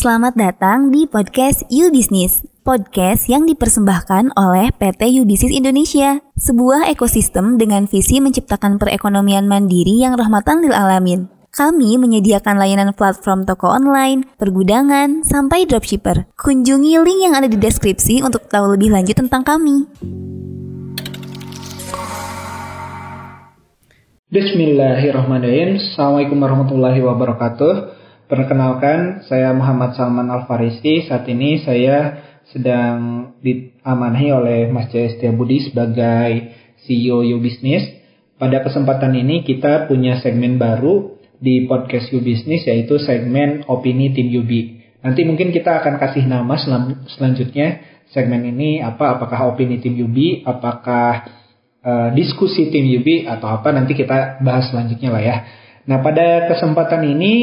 Selamat datang di podcast You Business, podcast yang dipersembahkan oleh PT You Business Indonesia, sebuah ekosistem dengan visi menciptakan perekonomian mandiri yang rahmatan lil alamin. Kami menyediakan layanan platform toko online, pergudangan, sampai dropshipper. Kunjungi link yang ada di deskripsi untuk tahu lebih lanjut tentang kami. Bismillahirrahmanirrahim. Assalamualaikum warahmatullahi wabarakatuh. Perkenalkan, saya Muhammad Salman Al-Farisi. Saat ini saya sedang diamanahi oleh Mas Jaya Budi sebagai CEO You Business. Pada kesempatan ini kita punya segmen baru di podcast You Business yaitu segmen Opini Tim UB. Nanti mungkin kita akan kasih nama selam selanjutnya segmen ini apa apakah opini tim UB, apakah uh, diskusi tim UB atau apa nanti kita bahas selanjutnya lah ya. Nah, pada kesempatan ini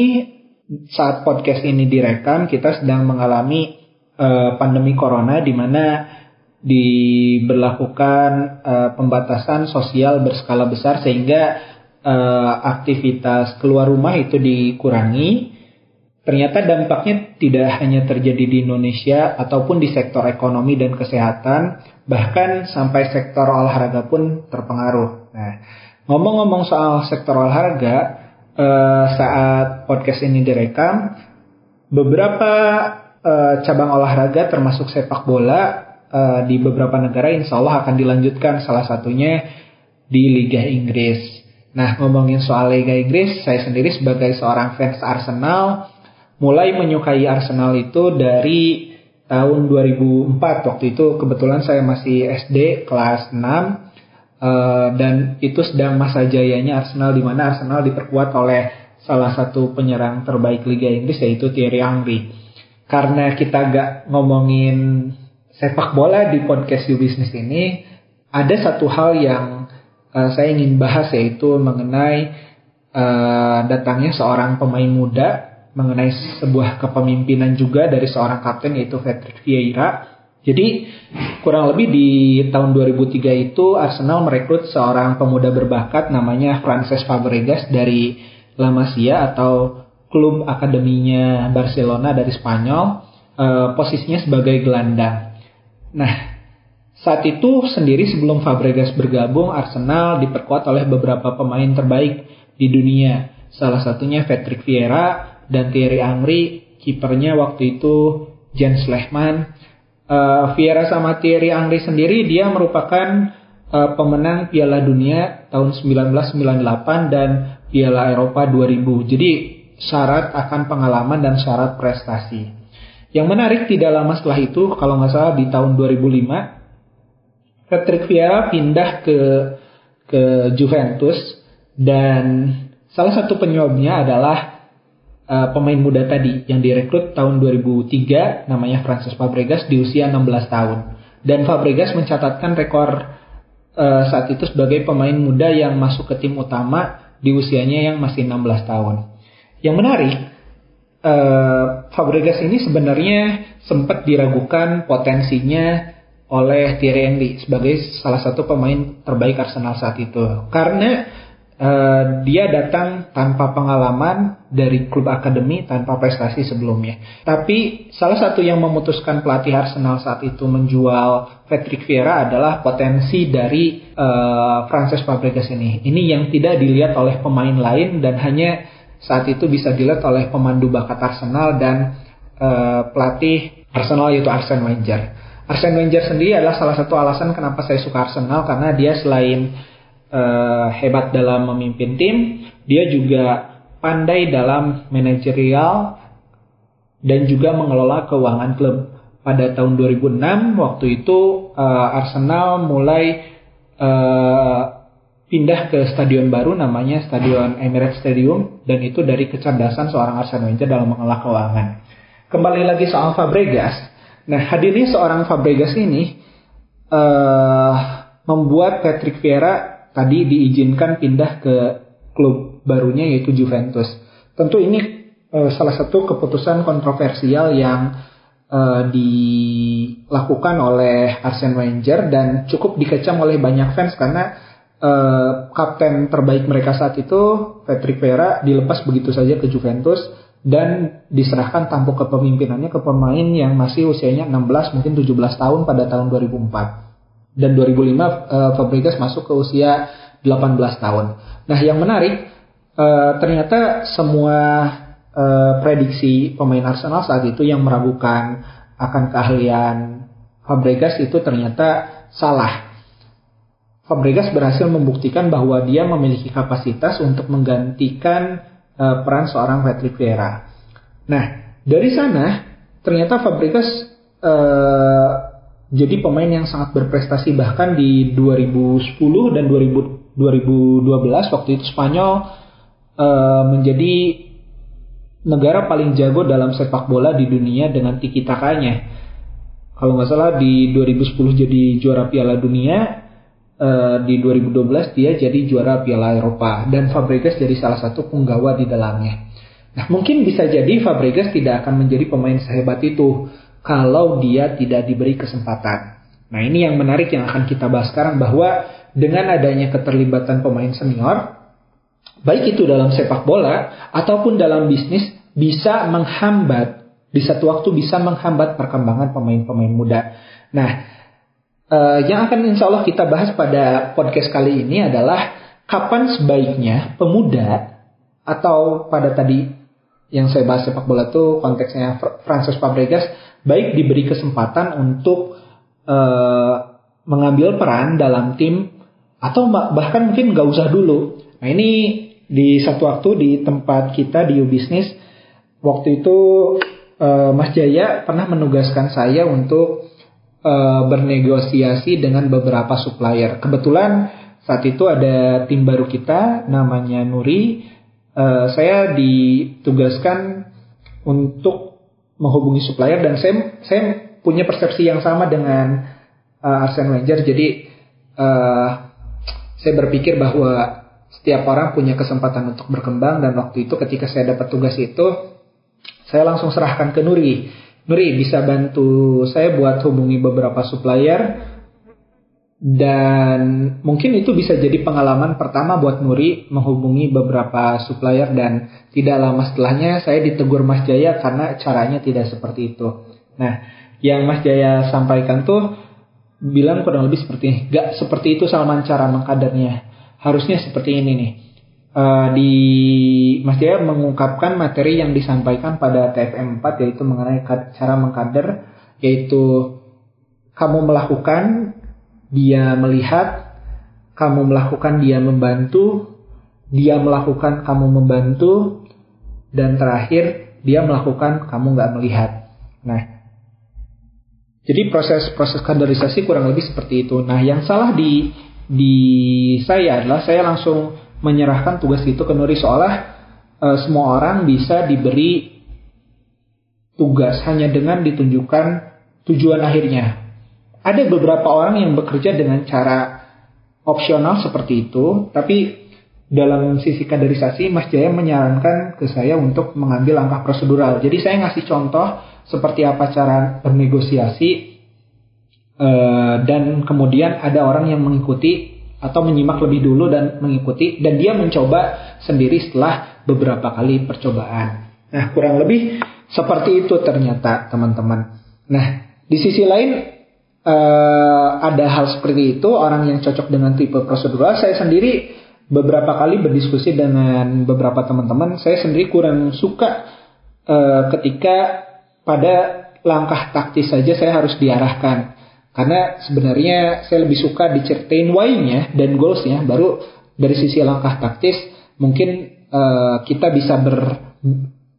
saat podcast ini direkam kita sedang mengalami uh, pandemi corona di mana diberlakukan uh, pembatasan sosial berskala besar sehingga uh, aktivitas keluar rumah itu dikurangi. Ternyata dampaknya tidak hanya terjadi di Indonesia ataupun di sektor ekonomi dan kesehatan, bahkan sampai sektor olahraga pun terpengaruh. Nah, ngomong-ngomong soal sektor olahraga, uh, saat podcast ini direkam, beberapa uh, cabang olahraga termasuk sepak bola uh, di beberapa negara insya Allah akan dilanjutkan salah satunya di Liga Inggris. Nah ngomongin soal Liga Inggris, saya sendiri sebagai seorang fans Arsenal mulai menyukai Arsenal itu dari tahun 2004 waktu itu kebetulan saya masih SD kelas 6 Uh, dan itu sedang masa jayanya Arsenal di mana Arsenal diperkuat oleh salah satu penyerang terbaik Liga Inggris yaitu Thierry Henry. Karena kita gak ngomongin sepak bola di podcast You Business ini, ada satu hal yang uh, saya ingin bahas yaitu mengenai uh, datangnya seorang pemain muda, mengenai sebuah kepemimpinan juga dari seorang kapten yaitu Patrick Vieira jadi kurang lebih di tahun 2003 itu Arsenal merekrut seorang pemuda berbakat namanya Frances Fabregas dari La Masia atau klub akademinya Barcelona dari Spanyol, uh, posisinya sebagai gelandang. Nah, saat itu sendiri sebelum Fabregas bergabung, Arsenal diperkuat oleh beberapa pemain terbaik di dunia. Salah satunya Patrick Vieira dan Thierry Henry, kipernya waktu itu Jens Lehmann, uh, sama Thierry Henry sendiri dia merupakan uh, pemenang Piala Dunia tahun 1998 dan Piala Eropa 2000. Jadi syarat akan pengalaman dan syarat prestasi. Yang menarik tidak lama setelah itu, kalau nggak salah di tahun 2005, Patrick Vieira pindah ke ke Juventus dan salah satu penyebabnya adalah uh, pemain muda tadi yang direkrut tahun 2003 namanya Francis Fabregas di usia 16 tahun. Dan Fabregas mencatatkan rekor uh, saat itu sebagai pemain muda yang masuk ke tim utama di usianya yang masih 16 tahun. Yang menarik, uh, Fabregas ini sebenarnya sempat diragukan potensinya oleh Thierry Henry sebagai salah satu pemain terbaik Arsenal saat itu. Karena Uh, dia datang tanpa pengalaman dari klub akademi tanpa prestasi sebelumnya. Tapi salah satu yang memutuskan pelatih Arsenal saat itu menjual Patrick Vieira adalah potensi dari uh, Frances Fabregas ini. Ini yang tidak dilihat oleh pemain lain dan hanya saat itu bisa dilihat oleh pemandu bakat Arsenal dan uh, pelatih Arsenal yaitu Arsene Wenger. Arsene Wenger sendiri adalah salah satu alasan kenapa saya suka Arsenal karena dia selain uh, hebat dalam memimpin tim, dia juga pandai dalam manajerial dan juga mengelola keuangan klub. Pada tahun 2006 waktu itu uh, Arsenal mulai uh, pindah ke stadion baru namanya Stadion Emirates Stadium dan itu dari kecerdasan seorang Arsene Wenger dalam mengelola keuangan. Kembali lagi soal Fabregas. Nah, hadirnya seorang Fabregas ini uh, membuat Patrick Vieira tadi diizinkan pindah ke klub barunya yaitu Juventus. Tentu ini uh, salah satu keputusan kontroversial yang uh, dilakukan oleh Arsene Wenger dan cukup dikecam oleh banyak fans karena uh, kapten terbaik mereka saat itu Patrick Vieira dilepas begitu saja ke Juventus dan diserahkan tampuk kepemimpinannya ke pemain yang masih usianya 16 mungkin 17 tahun pada tahun 2004 dan 2005 uh, Fabregas masuk ke usia 18 tahun. Nah yang menarik uh, ternyata semua uh, prediksi pemain Arsenal saat itu yang meragukan akan keahlian Fabregas itu ternyata salah. Fabregas berhasil membuktikan bahwa dia memiliki kapasitas untuk menggantikan uh, peran seorang Patrick Vieira. Nah, dari sana ternyata Fabregas uh, jadi pemain yang sangat berprestasi bahkan di 2010 dan 2000, 2012 waktu itu Spanyol uh, menjadi negara paling jago dalam sepak bola di dunia dengan tiki takanya. Kalau nggak salah di 2010 jadi juara Piala Dunia, Uh, di 2012 dia jadi juara Piala Eropa dan Fabregas jadi salah satu penggawa di dalamnya. Nah mungkin bisa jadi Fabregas tidak akan menjadi pemain sehebat itu kalau dia tidak diberi kesempatan. Nah ini yang menarik yang akan kita bahas sekarang bahwa dengan adanya keterlibatan pemain senior, baik itu dalam sepak bola ataupun dalam bisnis bisa menghambat di satu waktu bisa menghambat perkembangan pemain-pemain muda. Nah, Uh, yang akan insya Allah kita bahas pada podcast kali ini adalah kapan sebaiknya pemuda atau pada tadi yang saya bahas sepak bola itu konteksnya Francis Fabregas baik diberi kesempatan untuk uh, mengambil peran dalam tim atau bahkan mungkin nggak usah dulu. Nah ini di satu waktu di tempat kita di U Business waktu itu uh, Mas Jaya pernah menugaskan saya untuk uh, bernegosiasi dengan beberapa supplier. Kebetulan saat itu ada tim baru kita namanya Nuri. Uh, saya ditugaskan untuk menghubungi supplier dan saya saya punya persepsi yang sama dengan uh, Arsene Wenger. Jadi uh, saya berpikir bahwa setiap orang punya kesempatan untuk berkembang dan waktu itu ketika saya dapat tugas itu saya langsung serahkan ke Nuri Nuri bisa bantu saya buat hubungi beberapa supplier dan mungkin itu bisa jadi pengalaman pertama buat Nuri menghubungi beberapa supplier dan tidak lama setelahnya saya ditegur Mas Jaya karena caranya tidak seperti itu. Nah, yang Mas Jaya sampaikan tuh bilang kurang lebih seperti ini. Gak seperti itu Salman cara mengkadernya. Harusnya seperti ini nih uh, di Mas Jaya mengungkapkan materi yang disampaikan pada TFM 4 yaitu mengenai cara mengkader yaitu kamu melakukan dia melihat kamu melakukan dia membantu. Dia melakukan kamu membantu. Dan terakhir dia melakukan kamu nggak melihat. Nah jadi proses-proses kaderisasi kurang lebih seperti itu. Nah yang salah di di saya adalah saya langsung menyerahkan tugas itu ke Nuri seolah uh, semua orang bisa diberi tugas hanya dengan ditunjukkan tujuan akhirnya. Ada beberapa orang yang bekerja dengan cara opsional seperti itu, tapi dalam sisi kaderisasi Mas Jaya menyarankan ke saya untuk mengambil langkah prosedural. Jadi saya ngasih contoh seperti apa cara bernegosiasi uh, dan kemudian ada orang yang mengikuti atau menyimak lebih dulu dan mengikuti dan dia mencoba sendiri setelah beberapa kali percobaan. Nah, kurang lebih seperti itu ternyata teman-teman. Nah, di sisi lain uh, ada hal seperti itu orang yang cocok dengan tipe prosedural. Saya sendiri beberapa kali berdiskusi dengan beberapa teman-teman. Saya sendiri kurang suka uh, ketika pada langkah taktis saja saya harus diarahkan karena sebenarnya saya lebih suka diceritain why-nya dan goals-nya, baru dari sisi langkah taktis mungkin uh, kita bisa ber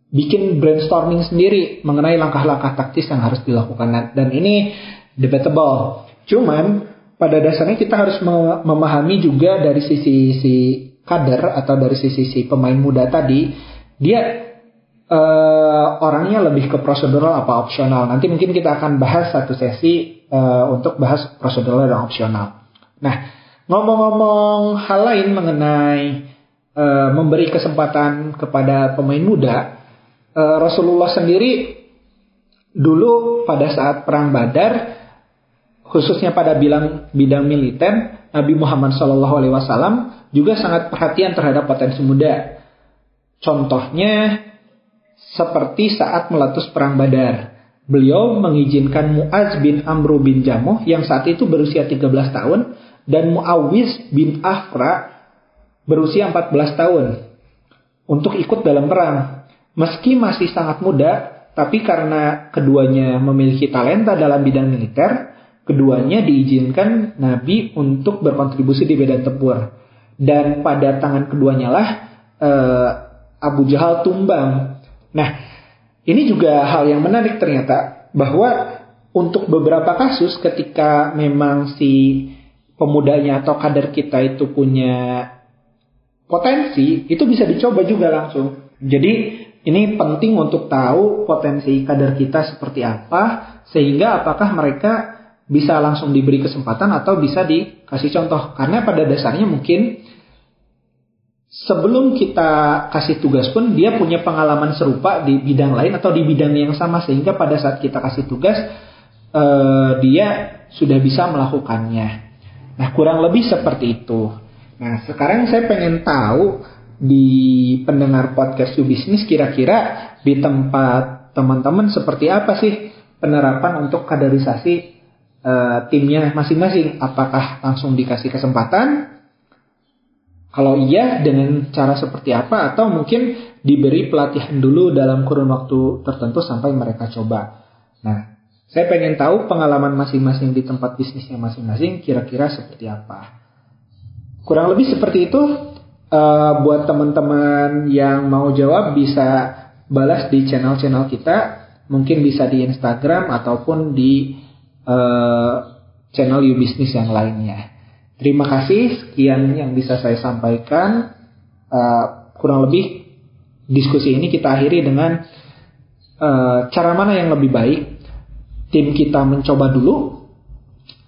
bikin brainstorming sendiri mengenai langkah-langkah taktis yang harus dilakukan dan ini debatable. Cuman pada dasarnya kita harus memahami juga dari sisi si kader atau dari sisi si pemain muda tadi dia uh, orangnya lebih ke prosedural apa opsional. Nanti mungkin kita akan bahas satu sesi uh, untuk bahas prosedural dan opsional. Nah, ngomong-ngomong hal lain mengenai uh, memberi kesempatan kepada pemain muda, uh, Rasulullah sendiri dulu pada saat perang Badar, khususnya pada bilang bidang militer, Nabi Muhammad SAW juga sangat perhatian terhadap potensi muda. Contohnya seperti saat meletus perang Badar. Beliau mengizinkan Muaz bin Amru bin Jamuh yang saat itu berusia 13 tahun dan Muawiz bin Afra berusia 14 tahun untuk ikut dalam perang. Meski masih sangat muda, tapi karena keduanya memiliki talenta dalam bidang militer, keduanya diizinkan Nabi untuk berkontribusi di medan tempur. Dan pada tangan keduanya lah uh, Abu Jahal tumbang. Nah, ini juga hal yang menarik ternyata bahwa untuk beberapa kasus ketika memang si pemudanya atau kader kita itu punya potensi, itu bisa dicoba juga langsung. Jadi ini penting untuk tahu potensi kader kita seperti apa, sehingga apakah mereka bisa langsung diberi kesempatan atau bisa dikasih contoh. Karena pada dasarnya mungkin sebelum kita kasih tugas pun dia punya pengalaman serupa di bidang lain atau di bidang yang sama sehingga pada saat kita kasih tugas uh, dia sudah bisa melakukannya. Nah kurang lebih seperti itu. Nah sekarang saya pengen tahu di pendengar podcast You Business kira-kira di tempat teman-teman seperti apa sih penerapan untuk kaderisasi uh, timnya masing-masing? Apakah langsung dikasih kesempatan kalau iya, dengan cara seperti apa? Atau mungkin diberi pelatihan dulu dalam kurun waktu tertentu sampai mereka coba. Nah, saya pengen tahu pengalaman masing-masing di tempat bisnisnya masing-masing kira-kira seperti apa. Kurang lebih seperti itu. Uh, buat teman-teman yang mau jawab bisa balas di channel-channel kita. Mungkin bisa di Instagram ataupun di uh, channel You Business yang lainnya. Terima kasih, sekian yang bisa saya sampaikan. Uh, kurang lebih diskusi ini kita akhiri dengan uh, cara mana yang lebih baik. Tim kita mencoba dulu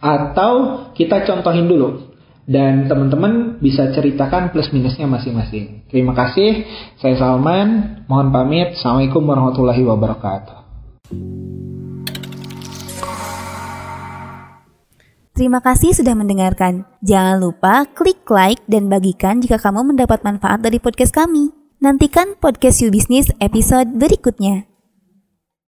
atau kita contohin dulu. Dan teman-teman bisa ceritakan plus minusnya masing-masing. Terima kasih. Saya Salman. Mohon pamit. Assalamualaikum warahmatullahi wabarakatuh. Terima kasih sudah mendengarkan. Jangan lupa klik like dan bagikan jika kamu mendapat manfaat dari podcast kami. Nantikan podcast You Business episode berikutnya.